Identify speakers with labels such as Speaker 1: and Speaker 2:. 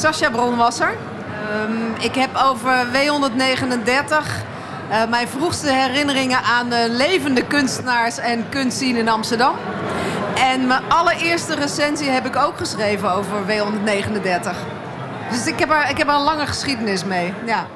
Speaker 1: Sascha Bronwasser. Um, ik heb over W139 eh, mijn vroegste herinneringen aan eh, levende kunstenaars en kunstzien in Amsterdam. En mijn allereerste recensie heb ik ook geschreven over W139. Dus ik heb er, ik heb er een lange geschiedenis mee. Ja.